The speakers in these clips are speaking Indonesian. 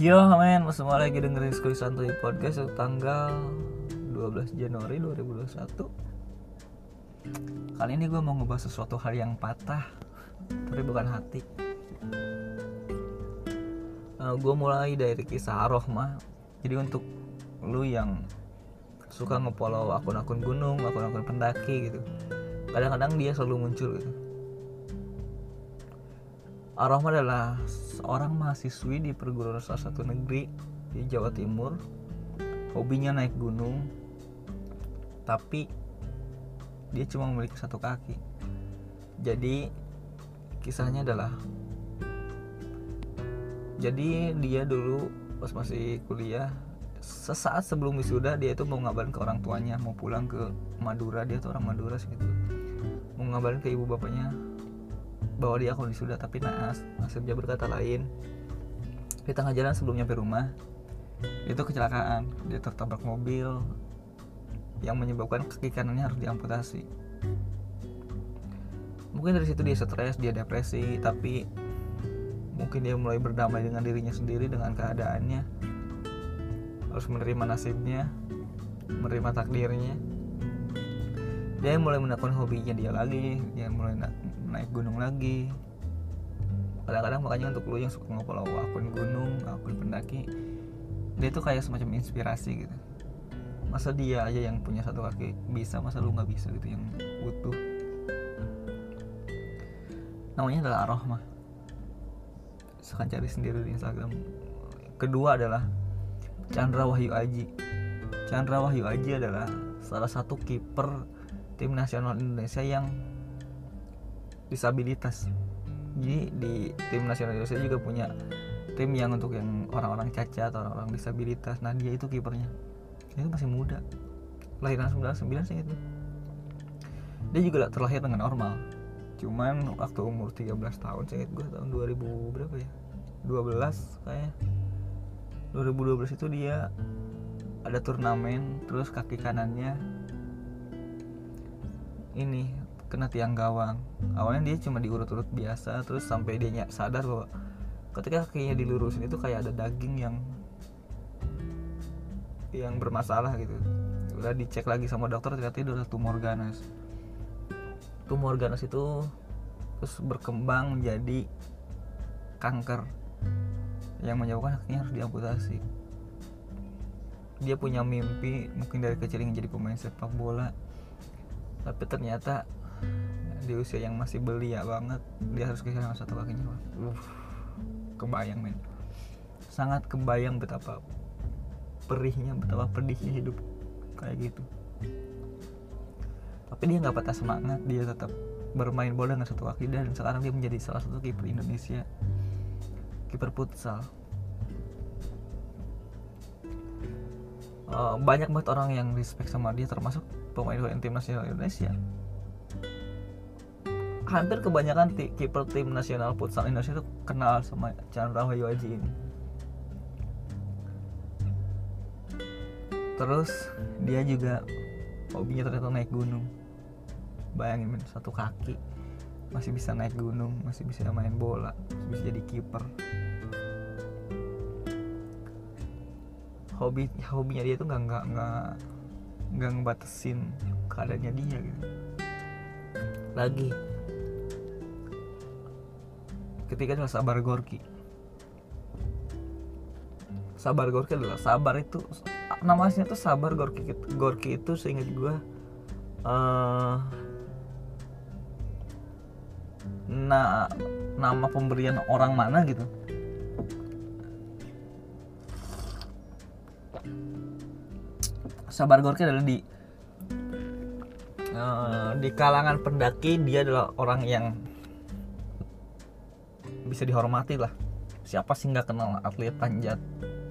Yo men, semua lagi dengerin Skuy Santuy Podcast tanggal 12 Januari 2021 Kali ini gue mau ngebahas sesuatu hal yang patah Tapi bukan hati. Uh, Gue mulai dari kisah Arohma Jadi untuk lu yang suka ngefollow akun-akun gunung, akun-akun pendaki gitu Kadang-kadang dia selalu muncul gitu Arohma adalah seorang mahasiswi di perguruan salah satu negeri di Jawa Timur. Hobinya naik gunung, tapi dia cuma memiliki satu kaki. Jadi kisahnya adalah jadi dia dulu pas masih kuliah sesaat sebelum wisuda dia itu mau ngabarin ke orang tuanya mau pulang ke Madura dia tuh orang Madura sih gitu mau ngabarin ke ibu bapaknya bahwa dia akan wisuda tapi naas nasibnya berkata lain di tengah jalan sebelum nyampe rumah itu kecelakaan. Dia tertabrak mobil yang menyebabkan kaki kanannya harus diamputasi. Mungkin dari situ dia stres dia depresi tapi mungkin dia mulai berdamai dengan dirinya sendiri dengan keadaannya. Harus menerima nasibnya menerima takdirnya. Dia mulai menekuni hobinya dia lagi dia mulai naik gunung lagi. Kadang-kadang makanya untuk lu yang suka ngefollow akun gunung akun pendaki dia tuh kayak semacam inspirasi gitu. Masa dia aja yang punya satu kaki bisa masa lu nggak bisa gitu yang butuh? Namanya adalah Arohmah silahkan cari sendiri di Instagram. Kedua adalah Chandra Wahyu Aji. Chandra Wahyu Aji adalah salah satu kiper tim nasional Indonesia yang disabilitas. Jadi di tim nasional Indonesia juga punya tim yang untuk yang orang-orang cacat orang-orang disabilitas. Nah dia itu kipernya. Dia masih muda. Lahiran 99 sih itu. Dia juga terlahir dengan normal. Cuman waktu umur 13 tahun sih gue tahun 2000 berapa ya? 12 kayak 2012 itu dia ada turnamen terus kaki kanannya ini kena tiang gawang. Awalnya dia cuma diurut-urut biasa terus sampai dia sadar bahwa ketika kakinya dilurusin itu kayak ada daging yang yang bermasalah gitu. Udah dicek lagi sama dokter ternyata itu udah tumor ganas. Tumor ganas itu terus berkembang menjadi kanker yang menyebabkan kakinya harus diamputasi. Dia punya mimpi mungkin dari kecil ingin jadi pemain sepak bola tapi ternyata di usia yang masih belia banget dia harus kehilangan satu kakinya uh, kebayang men. Sangat kebayang betapa perihnya betapa pedihnya hidup kayak gitu. Tapi dia nggak patah semangat dia tetap bermain bola dengan satu kaki dan sekarang dia menjadi salah satu kiper Indonesia kiper futsal. Uh, banyak banget orang yang respect sama dia termasuk pemain tim nasional Indonesia hampir kebanyakan kiper tim nasional futsal Indonesia itu kenal sama Chandra Aji ini. Terus dia juga hobinya ternyata naik gunung. Bayangin men, satu kaki masih bisa naik gunung, masih bisa main bola, bisa jadi kiper. Hobi hobinya dia tuh nggak nggak nggak nggak ngebatasin keadaannya dia gitu. Lagi ketika adalah sabar gorki. Sabar gorki adalah sabar itu namanya tuh sabar gorki gorki itu seingat gue uh, nah nama pemberian orang mana gitu. Sabar gorki adalah di uh, di kalangan pendaki dia adalah orang yang bisa dihormati lah. Siapa sih nggak kenal atlet panjat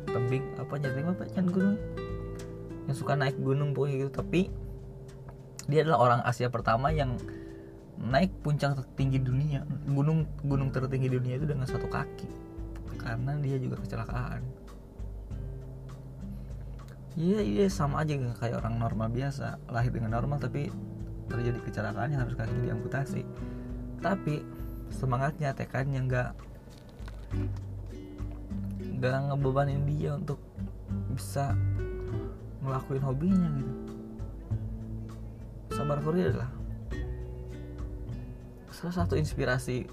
tebing? Apa jadi apa panjat gunung? Yang suka naik gunung pokoknya gitu. Tapi dia adalah orang Asia pertama yang naik puncak tertinggi dunia. Gunung gunung tertinggi dunia itu dengan satu kaki. Karena dia juga kecelakaan. Iya, iya sama aja kayak orang normal biasa. Lahir dengan normal tapi terjadi kecelakaan yang harus kaki diamputasi. Tapi semangatnya tekadnya nggak nggak ngebebanin dia untuk bisa ngelakuin hobinya gitu. Sabar Kuri adalah salah satu inspirasi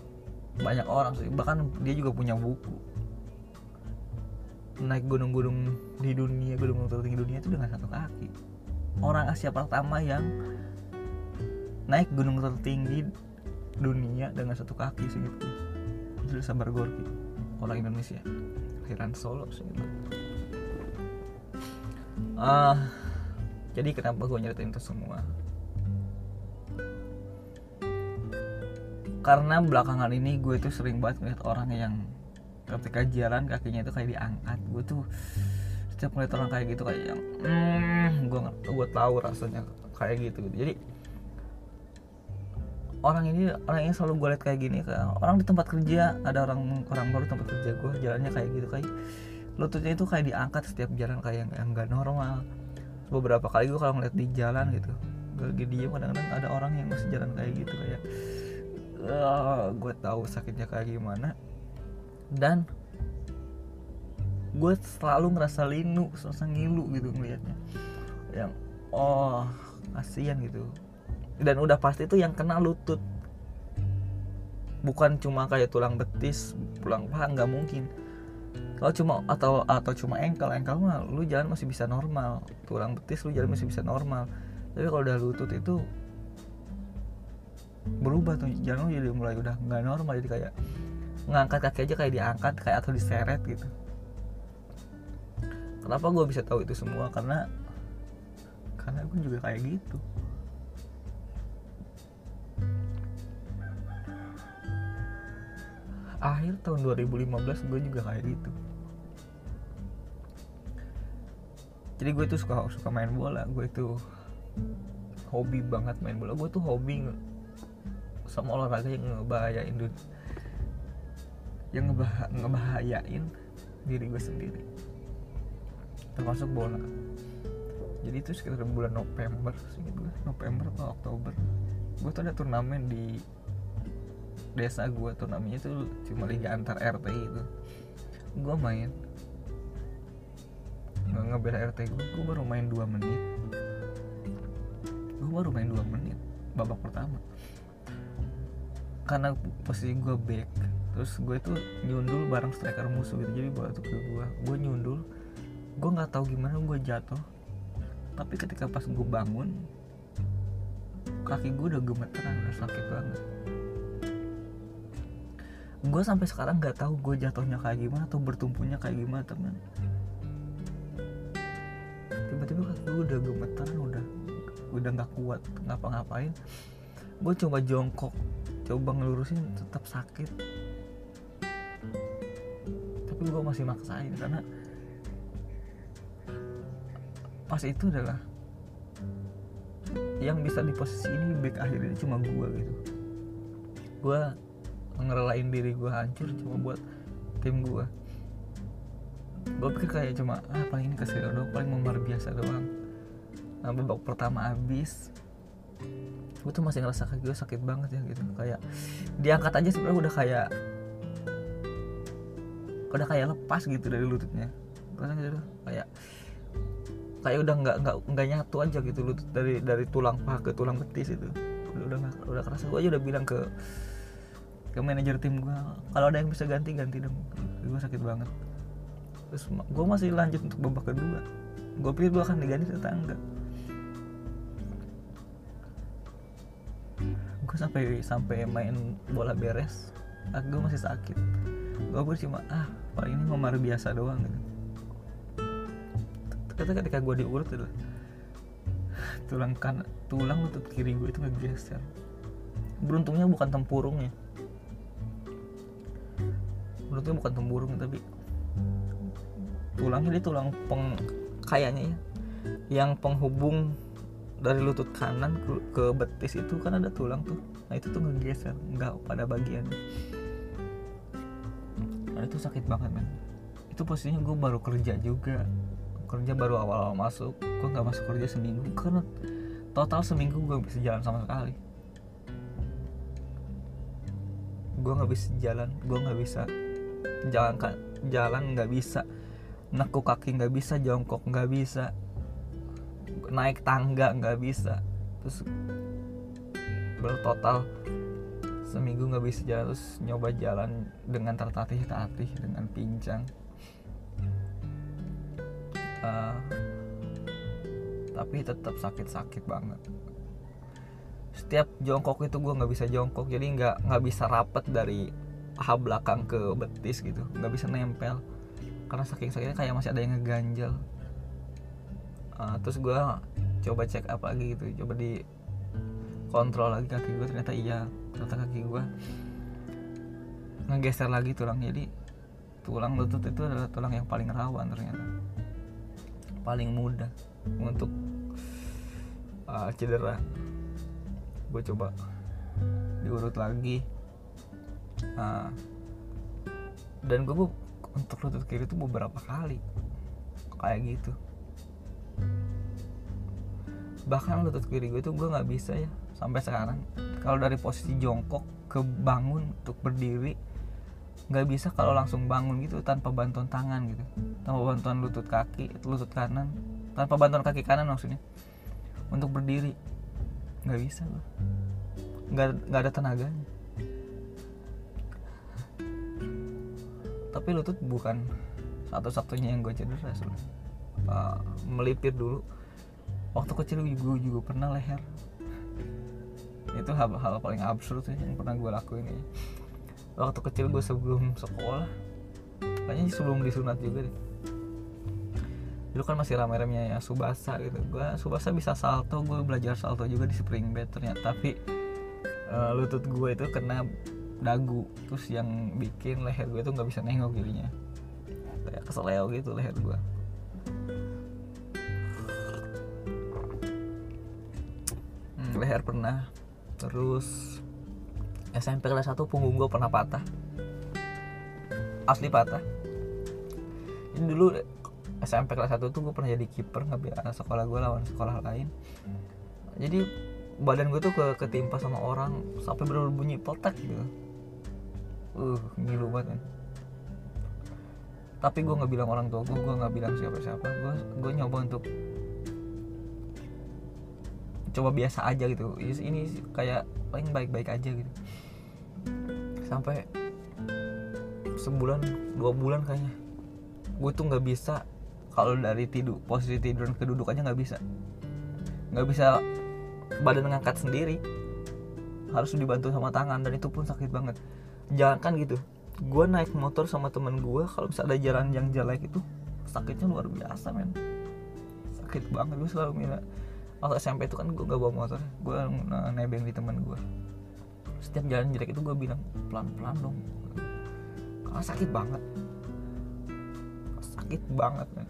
banyak orang sih bahkan dia juga punya buku. Naik gunung-gunung di dunia gunung-gunung tertinggi dunia itu dengan satu kaki. Orang Asia pertama yang naik gunung tertinggi dunia dengan satu kaki segitu itu sabar Gorki orang Indonesia. Kelahiran Solo sih itu uh, jadi kenapa gue nyeritain itu semua? Karena belakangan ini gue tuh sering banget ngeliat orang yang ketika jalan kakinya itu kayak diangkat. Gue tuh setiap ngeliat orang kayak gitu kayak yang hmm, gue gue tahu rasanya kayak gitu, gitu. Jadi orang ini orang ini selalu gue liat kayak gini kayak orang di tempat kerja ada orang orang baru tempat kerja gue jalannya kayak gitu kayak. Lututnya itu kayak diangkat setiap jalan kayak yang nggak normal. Beberapa kali gue kalau ngeliat di jalan gitu gue lagi diem kadang-kadang ada orang yang masih jalan kayak gitu kayak uh, gue tahu sakitnya kayak gimana. Dan gue selalu ngerasa linu ngerasa ngilu gitu ngelihatnya yang oh kasihan gitu dan udah pasti itu yang kena lutut. Bukan cuma kayak tulang betis tulang paha nggak mungkin. Kalau cuma atau atau cuma engkel engkel mah lu jalan masih bisa normal. Tulang betis lu jalan masih bisa normal. Tapi kalau udah lutut itu berubah tuh jalan lu jadi mulai udah nggak normal jadi kayak ngangkat kaki aja kayak diangkat kayak atau diseret gitu. Kenapa gue bisa tahu itu semua? Karena karena gue juga kayak gitu akhir tahun 2015 gue juga kayak gitu. Jadi gue tuh suka suka main bola. Gue itu hobi banget main bola. Gue tuh hobi sama olahraga yang ngebahayain dunia yang ngebah ngebahayain diri gue sendiri. Termasuk bola. Jadi itu sekitar bulan November sih gue November atau Oktober. Gue tuh ada turnamen di desa gue tuh namanya tuh cuma liga antar RT itu gue main. Nggak ngebela RT gue gue baru main 2 menit. Gue baru main 2 menit babak pertama. Karena posisi gue back terus gue tuh nyundul bareng striker musuh gitu jadi buat ke gue gue nyundul gue nggak tahu gimana gue jatuh. Tapi ketika pas gue bangun kaki gue udah gemeteran udah sakit banget gue sampai sekarang nggak tahu gue jatuhnya kayak gimana atau bertumpunya kayak gimana teman tiba-tiba gue udah gemeteran udah udah nggak kuat ngapa-ngapain gue coba jongkok coba ngelurusin tetap sakit. Tapi gue masih maksain karena pas itu adalah yang bisa di posisi ini back akhirnya cuma gue gitu. Gue ngerelain diri gue hancur cuma buat tim gue gue pikir kayak cuma ah paling ini kasih doang paling memar biasa doang. Nah babak pertama habis gue tuh masih ngerasa kaki gue sakit banget ya gitu. Kayak diangkat aja sebenarnya udah kayak udah kayak lepas gitu dari lututnya. Gitu kayak kayak udah nggak nggak nggak nyatu aja gitu lutut dari dari tulang paha ke tulang betis itu. Udah udah udah kerasa. Gue aja udah bilang ke ke manajer tim gue kalau ada yang bisa ganti ganti dong. Gue sakit banget. Terus gue masih lanjut untuk babak kedua. Gue pikir gue akan diganti tetangga. Gue sampai sampai main bola beres. Aku gue masih sakit. Gue pun cuma ah paling ini memar biasa doang. Gitu ternyata ketika gue diurut adalah tulang kan tulang lutut kiri gue itu ngegeser. Beruntungnya bukan tempurungnya menurutnya bukan tempurung tapi tulangnya dia tulang peng kayaknya ya yang penghubung dari lutut kanan ke, ke betis itu kan ada tulang tuh. Nah itu tuh ngegeser nggak pada bagian. Nah itu sakit banget men. Itu posisinya gue baru kerja juga. Kerja baru awal-awal masuk gue nggak masuk kerja seminggu karena total seminggu gue bisa jalan sama sekali. Gue nggak bisa jalan gue nggak bisa jalan jalan nggak bisa. Nekuk kaki nggak bisa jongkok nggak bisa. Naik tangga nggak bisa. Terus bertotal seminggu nggak bisa jalan terus nyoba jalan dengan tertatih-tatih dengan pincang. Uh, tapi tetap sakit-sakit banget. Setiap jongkok itu gue nggak bisa jongkok jadi nggak nggak bisa rapet dari paha belakang ke betis gitu. Nggak bisa nempel. Karena saking sakitnya kayak masih ada yang ngeganjel. Uh, terus gue coba cek apa lagi gitu coba di kontrol lagi kaki gue ternyata iya ternyata kaki gue ngegeser lagi tulang. Jadi tulang lutut itu adalah tulang yang paling rawan ternyata. Paling mudah untuk uh, cedera. Gue coba diurut lagi dan gue untuk lutut kiri itu beberapa kali? Kayak gitu. Bahkan lutut kiri gue itu gue nggak bisa ya sampai sekarang. Kalau dari posisi jongkok ke bangun untuk berdiri nggak bisa kalau langsung bangun gitu tanpa bantuan tangan gitu. Tanpa bantuan lutut kaki lutut kanan. Tanpa bantuan kaki kanan maksudnya. Untuk berdiri. Nggak bisa gue nggak nggak ada tenaganya tapi lutut bukan satu-satunya yang gue cedera sebenernya uh, melipir dulu. Waktu kecil gue juga pernah leher. Itu hal-hal paling absurd sih yang pernah gue lakuin ya. waktu kecil gue sebelum sekolah kayaknya sebelum disunat juga deh. Dulu kan masih ramai-ramainya ya subasa gitu. Gue subasa bisa salto gue belajar salto juga di spring bed ternyata. Tapi uh, lutut gue itu kena dagu terus yang bikin leher gue itu nggak bisa nengok dirinya kayak keseleo gitu leher gue hmm, leher pernah. Terus SMP kelas 1 punggung gue pernah patah. Asli patah. Ini dulu SMP kelas 1 tuh gue pernah jadi kiper nggak sekolah gue lawan sekolah lain. Jadi badan gue tuh ke ketimpa sama orang sampai bener bunyi potak gitu uh ngilu banget kan tapi gue nggak bilang orang tua gue gue nggak bilang siapa siapa gue gue nyoba untuk coba biasa aja gitu. Ini kayak paling baik-baik aja gitu. Sampai sebulan dua bulan kayaknya. Gue tuh nggak bisa kalau dari tidur posisi tidur keduduk aja nggak bisa. Nggak bisa badan ngangkat sendiri. Harus dibantu sama tangan dan itu pun sakit banget jangan kan gitu. Gue naik motor sama temen gue kalau misalnya ada jalan yang jelek itu sakitnya luar biasa men. Sakit banget gue selalu minta waktu SMP itu kan gue gak bawa motor gue nebeng di teman gue setiap jalan jelek itu gue bilang pelan pelan dong. Karena sakit banget. Sakit banget kan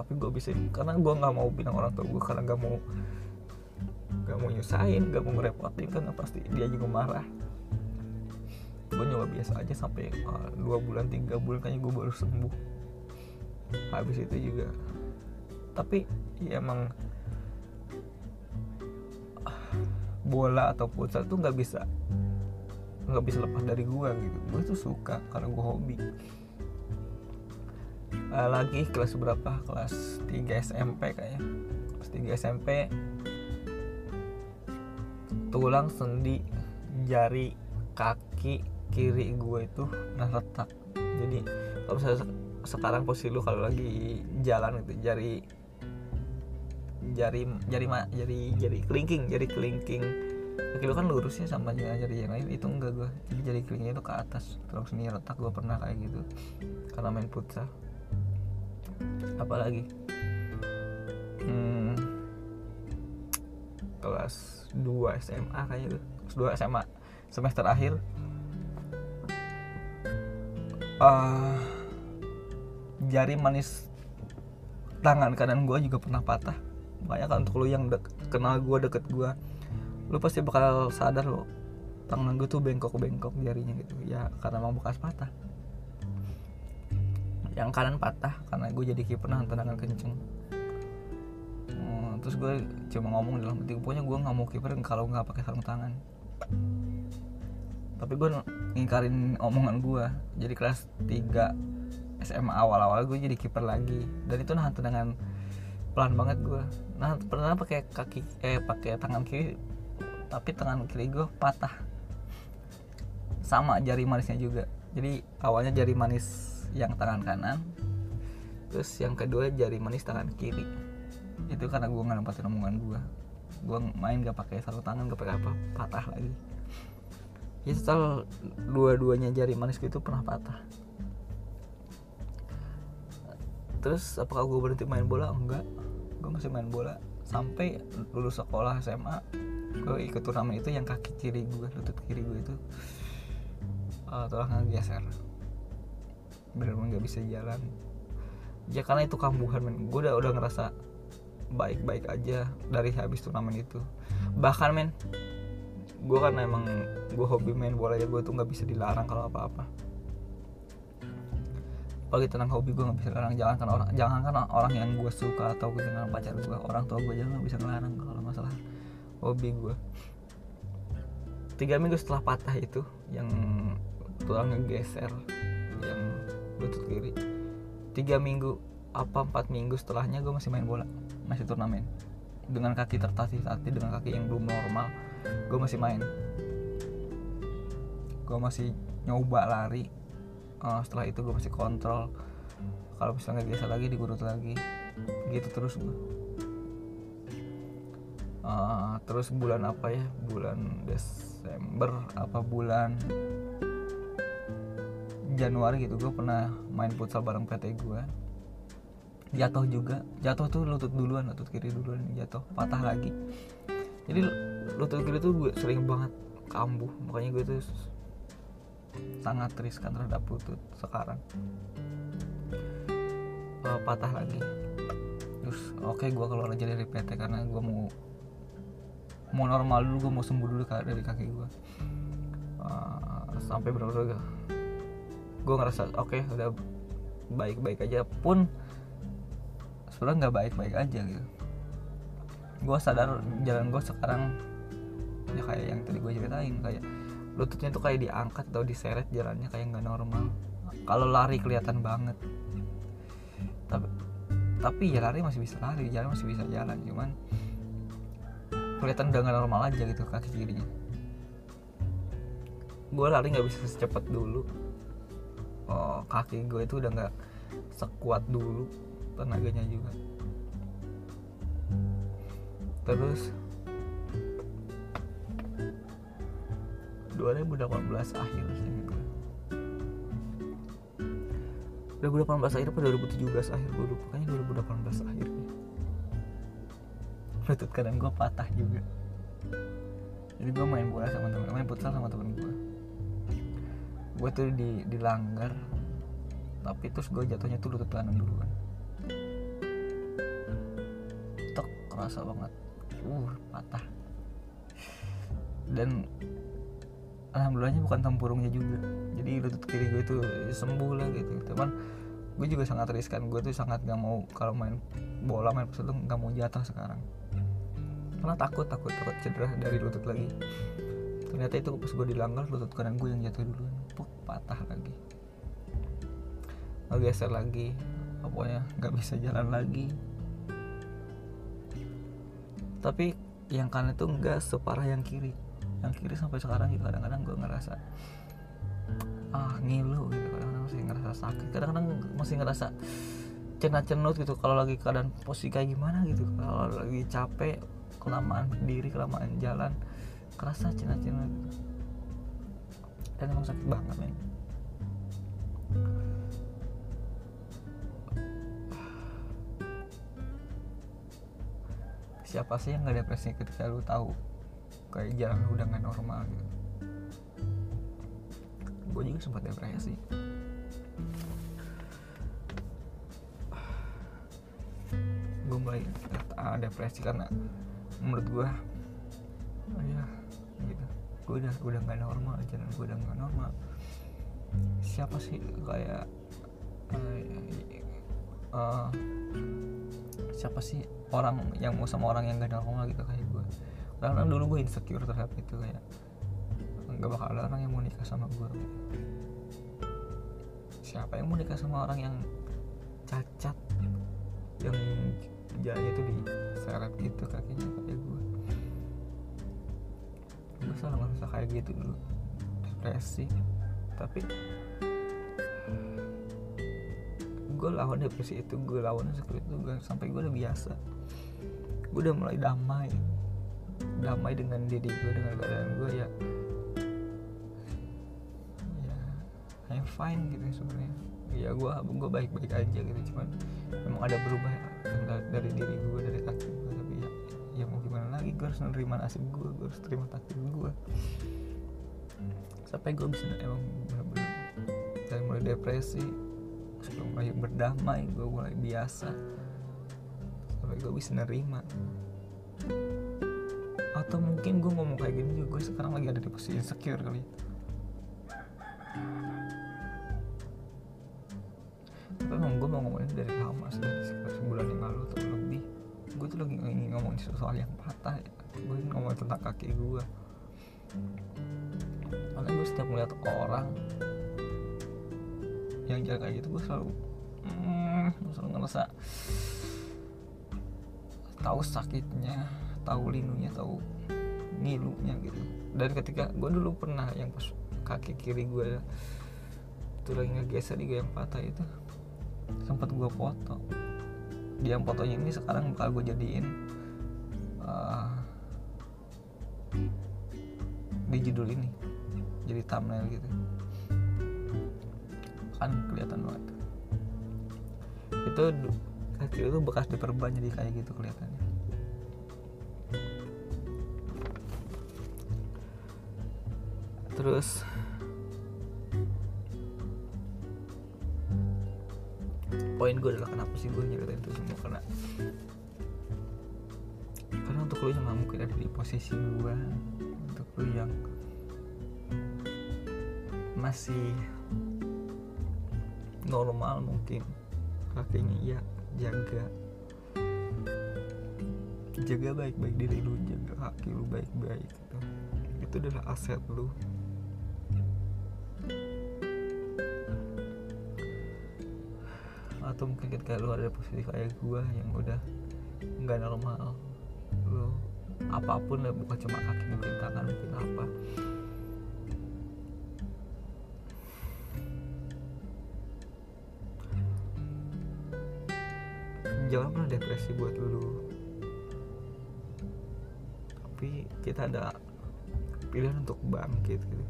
tapi gue bisa karena gue nggak mau bilang orang tua gue karena gak mau gak mau nyusahin gak mau ngerepotin kan pasti dia juga marah gue nyoba biasa aja sampai uh, dua bulan tiga bulan kayaknya gue baru sembuh. Habis itu juga. Tapi ya emang bola atau futsal tuh nggak bisa nggak bisa lepas dari gue gitu. Gue tuh suka karena gue hobi. Uh, lagi kelas berapa? Kelas 3 SMP kayaknya. Kelas 3 SMP tulang sendi jari kaki kiri gue itu pernah retak. Jadi kalau misalnya sekarang posisi lu kalau lagi jalan itu jari jari jari ma jari jari kelingking jari kelingking. Kaki lu kan lurusnya sama dengan jari yang lain itu enggak gue jadi jari kelingkingnya itu ke atas. Terus sini retak gue pernah kayak gitu. Karena main futsal. Apalagi? Hmm, kelas 2 SMA kayaknya tuh. Kelas 2 SMA semester akhir uh, jari manis tangan kanan gue juga pernah patah. Banyak kan untuk lo yang dek, kenal gue deket gue lo pasti bakal sadar lo tangan gue tuh bengkok-bengkok jarinya gitu. Ya karena mau bekas patah. Yang kanan patah karena gue jadi kiper nahan tendangan kenceng. Hmm, terus gue cuma ngomong dalam hati pokoknya gue nggak mau kiper kalau nggak pakai sarung tangan. Tapi gue ngingkarin omongan gue jadi kelas 3 SMA awal-awal gue jadi kiper lagi. Dan itu nahan tendangan pelan banget gue nah pernah pakai kaki eh pakai tangan kiri tapi tangan kiri gue patah. Sama jari manisnya juga. Jadi awalnya jari manis yang tangan kanan terus yang kedua jari manis tangan kiri. Itu karena gue nggak nempatin omongan gue gue main gak pakai satu tangan gak pakai apa patah lagi ya setelah dua-duanya jari manis itu pernah patah. Terus apakah gue berhenti main bola? Enggak. Gue masih main bola sampai lulus sekolah SMA gue ikut turnamen itu yang kaki kiri gue lutut kiri gue itu uh, tulangnya geser benar-benar nggak bisa jalan. Ya karena itu kambuhan men. Gue udah udah ngerasa baik-baik aja dari habis turnamen itu. Bahkan men gue kan emang gue hobi main bola ya gue tuh nggak bisa dilarang kalau apa-apa. Apalagi tentang hobi gue nggak bisa larang jangan kan orang jangan kan orang yang gue suka atau gue dengan pacar gue orang tua gue jangan bisa ngelarang kalau masalah hobi gue tiga minggu setelah patah itu yang tulangnya geser yang lutut kiri tiga minggu apa empat minggu setelahnya gue masih main bola masih turnamen. Dengan kaki tertatih-tatih dengan kaki yang belum normal gue masih main gue masih nyoba lari. Uh, setelah itu gue masih kontrol. Kalau misalnya biasa lagi digurut lagi. Gitu terus gue uh, terus bulan apa ya? Bulan Desember apa bulan Januari gitu gue pernah main futsal bareng PT gue jatuh juga. Jatuh tuh lutut duluan lutut kiri duluan jatuh. Patah lagi. Jadi lutut kiri tuh gue sering banget kambuh. Makanya gue tuh sangat riskan terhadap lutut sekarang. Uh, patah lagi. Terus oke okay, gue keluar aja dari PT karena gue mau mau normal dulu gue mau sembuh dulu dari kaki gue uh, sampai berapa gue ngerasa oke okay, udah baik-baik aja pun sebenarnya nggak baik-baik aja gitu. Gue sadar jalan gue sekarang ya kayak yang tadi gue ceritain kayak lututnya tuh kayak diangkat atau diseret jalannya kayak nggak normal. Kalau lari kelihatan banget. Tapi tapi ya lari masih bisa lari jalan masih bisa jalan cuman kelihatan udah nggak normal aja gitu kaki kirinya. Gue lari nggak bisa secepat dulu. Oh, kaki gue itu udah nggak sekuat dulu tenaganya juga. Terus 2018 akhir sih gitu 2018 akhir apa 2017 akhir gue lupa. Kayaknya 2018 akhir lutut kanan gue patah juga. Jadi gue main bola sama temen main futsal sama temen gue gue tuh di dilanggar tapi terus gue jatuhnya tuh lutut kanan duluan. Tek kerasa banget. Uh patah. Dan alhamdulillahnya bukan tempurungnya juga. Jadi lutut kiri gue itu sembuh lah gitu. Cuman gue juga sangat riskan. Gue tuh sangat gak mau kalau main bola main tuh gak mau jatuh sekarang. Karena takut takut takut cedera dari lutut lagi. Ternyata itu pas gue dilanggar lutut kanan gue yang jatuh duluan. Puk, patah lagi. Geser lagi. Pokoknya nggak bisa jalan lagi. Tapi yang kanan itu enggak separah yang kiri yang kiri sampai sekarang juga kadang-kadang gue ngerasa ah ngilu gitu. Kadang-kadang masih ngerasa sakit. Kadang-kadang masih ngerasa cenat-cenut gitu kalau lagi keadaan posisi kayak gimana gitu. Kalau lagi capek kelamaan berdiri kelamaan jalan kerasa cenat-cenut dan emang sakit banget men. Siapa sih yang gak depresi ketika lu tahu kayak jalan udah nggak normal gitu. Gue juga sempat depresi. Gue mulai uh, depresi karena menurut gue oh ya gitu. Gue udah udah nggak normal jalan gue udah nggak normal. Siapa sih kayak uh, uh, siapa sih orang yang mau sama orang yang gak normal gitu kayak karena dulu gue insecure terhadap itu kayak nggak bakal ada orang yang mau nikah sama gue siapa yang mau nikah sama orang yang cacat yang jalannya tuh diseret gitu kakinya kayak gue gue selalu ngerasa kayak gitu dulu. Depresi. Tapi gue lawan depresi itu gue lawan seperti itu gue sampai gue udah biasa. Gue udah mulai damai damai dengan diri gue dengan keadaan gue ya. Ya I'm fine gitu sebenarnya. Ya gue gue baik baik aja gitu cuman memang ada berubah dari diri gue dari kaki gue tapi ya ya mau gimana lagi gue harus menerima nasib gue gue harus terima takdir gue sampai gue bisa emang bener-bener dari mulai depresi gue mulai berdamai gue mulai biasa sampai gue bisa nerima atau mungkin gue ngomong kayak gini juga gue sekarang lagi ada di posisi insecure kali. Tapi emang gue mau ngomongin dari lama dari sekitar sebulan yang lalu atau lebih. Gue tuh lagi ingin ngomongin soal yang patah ya. gue ingin ngomongin tentang kaki gue karena gue setiap melihat orang yang kayak gitu gue selalu hmm, gue selalu ngerasa tahu sakitnya tahu linunya tahu ngilunya gitu. Dan ketika gue dulu pernah yang pas kaki kiri gue itu lagi ngegeser di yang patah itu sempat gue foto. Dia yang fotonya ini sekarang bakal gue jadiin uh, di judul ini jadi thumbnail gitu. Kan kelihatan banget. Itu kaki itu bekas diperban jadi kayak gitu kelihatannya terus. Poin gue adalah kenapa sih gue nyeritain itu semua? Karena karena untuk lu yang gak mungkin ada di posisi gue untuk lu yang masih normal mungkin kakinya ya jaga. Jaga baik-baik diri lu jaga kaki lu baik-baik gitu. itu adalah aset lu atau mungkin ketika lu ada posisi kayak gue yang udah nggak normal. Lu apa pun lah bukan cuma kaki mungkin tangan mungkin apa. Jangan pernah depresi buat lu tapi kita ada pilihan untuk bangkit gitu.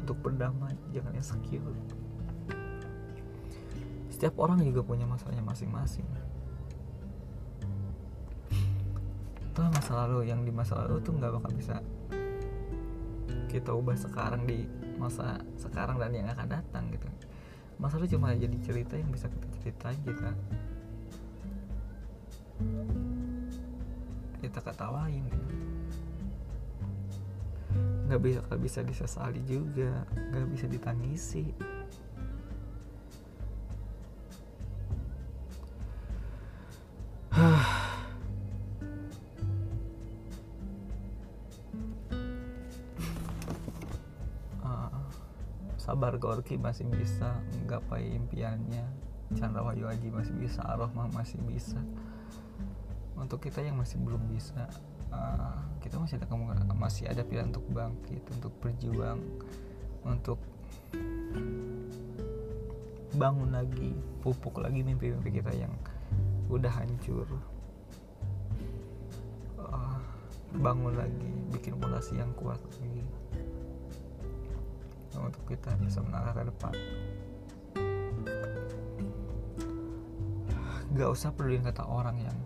Untuk berdamai jangan insecure setiap orang juga punya masalahnya masing-masing. Tuh masa lalu yang di masa lalu tuh nggak bakal bisa kita ubah sekarang di masa sekarang dan yang akan datang gitu. Masa lalu cuma jadi cerita yang bisa kita ceritain kita kita ketawain gitu. Nggak bisa bisa disesali juga nggak bisa ditangisi sabar Gorki masih bisa menggapai impiannya. Chandra Wahyu Aji masih bisa Arohmah masih bisa. Untuk kita yang masih belum bisa uh, kita masih ada masih ada pilihan untuk bangkit untuk berjuang untuk bangun lagi pupuk lagi mimpi-mimpi kita yang udah hancur. Uh, bangun lagi bikin fondasi yang kuat lagi untuk kita bisa menangkap ke depan. Gak usah peduliin kata orang yang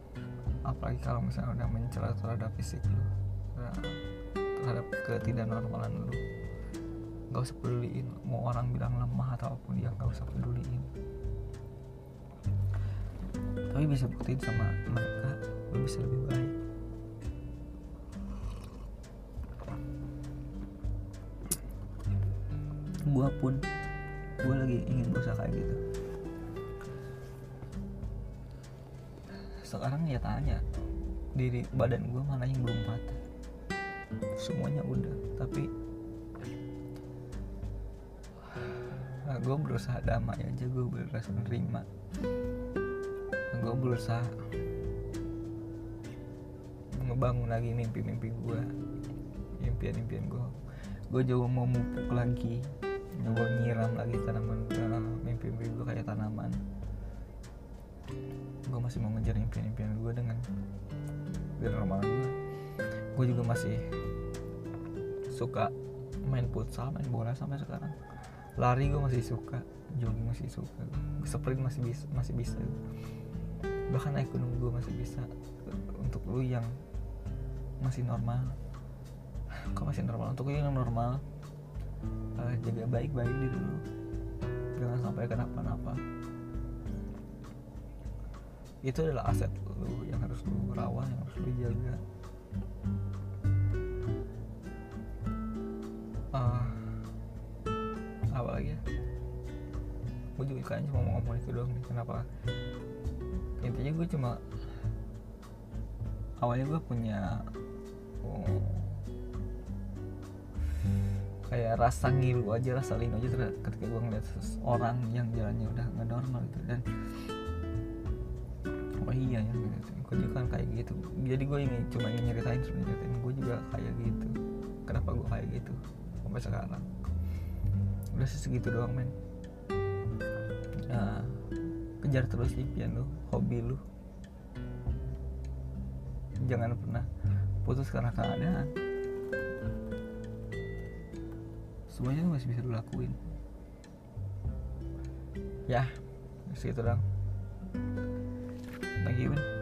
apalagi kalau misalnya udah mencela terhadap fisik lu terhadap ketidaknormalan lu. Gak usah peduliin mau orang bilang lemah ataupun dia gak usah peduliin. Tapi bisa buktiin sama mereka lu bisa lebih baik gue pun gue lagi ingin berusaha kayak gitu. Sekarang ya tanya diri badan gue mana yang belum patah? Semuanya udah tapi gue berusaha damai aja gue berusaha menerima gue berusaha ngebangun lagi mimpi-mimpi gue impian-impian gue gue juga mau mupuk lagi gue nyiram lagi tanaman uh, mimpi-mimpi gue kayak tanaman. Gue masih mau ngejar impian-impian gue dengan dengan ramalan gue gue juga masih suka main futsal main bola sampai sekarang. Lari gue masih suka jogging masih suka sprint masih bisa masih bisa. Bahkan naik gunung gue masih bisa. Untuk lu yang masih normal kok masih normal? Untuk lu yang normal uh, jaga baik-baik diri lu jangan sampai kenapa-napa. Itu adalah aset lu yang harus lu rawat yang harus lu jaga. Uh, apa lagi ya? Gue juga kayaknya cuma mau ngomong itu doang nih kenapa? Intinya gue cuma awalnya gue punya oh, kayak rasa ngilu aja rasa lino aja ketika gue ngeliat orang yang jalannya udah nggak normal gitu. Dan oh iya ya gitu. gue juga kan kayak gitu. Jadi gue ingin cuma ingin nyeritain cuma nyeritain gue juga kayak gitu. Kenapa gue kayak gitu sampai sekarang? Udah segitu doang men. Nah, kejar terus impian lu hobi lu. Jangan pernah putus karena keadaan semuanya masih bisa lu lakuin. Ya segitu doang. Thank you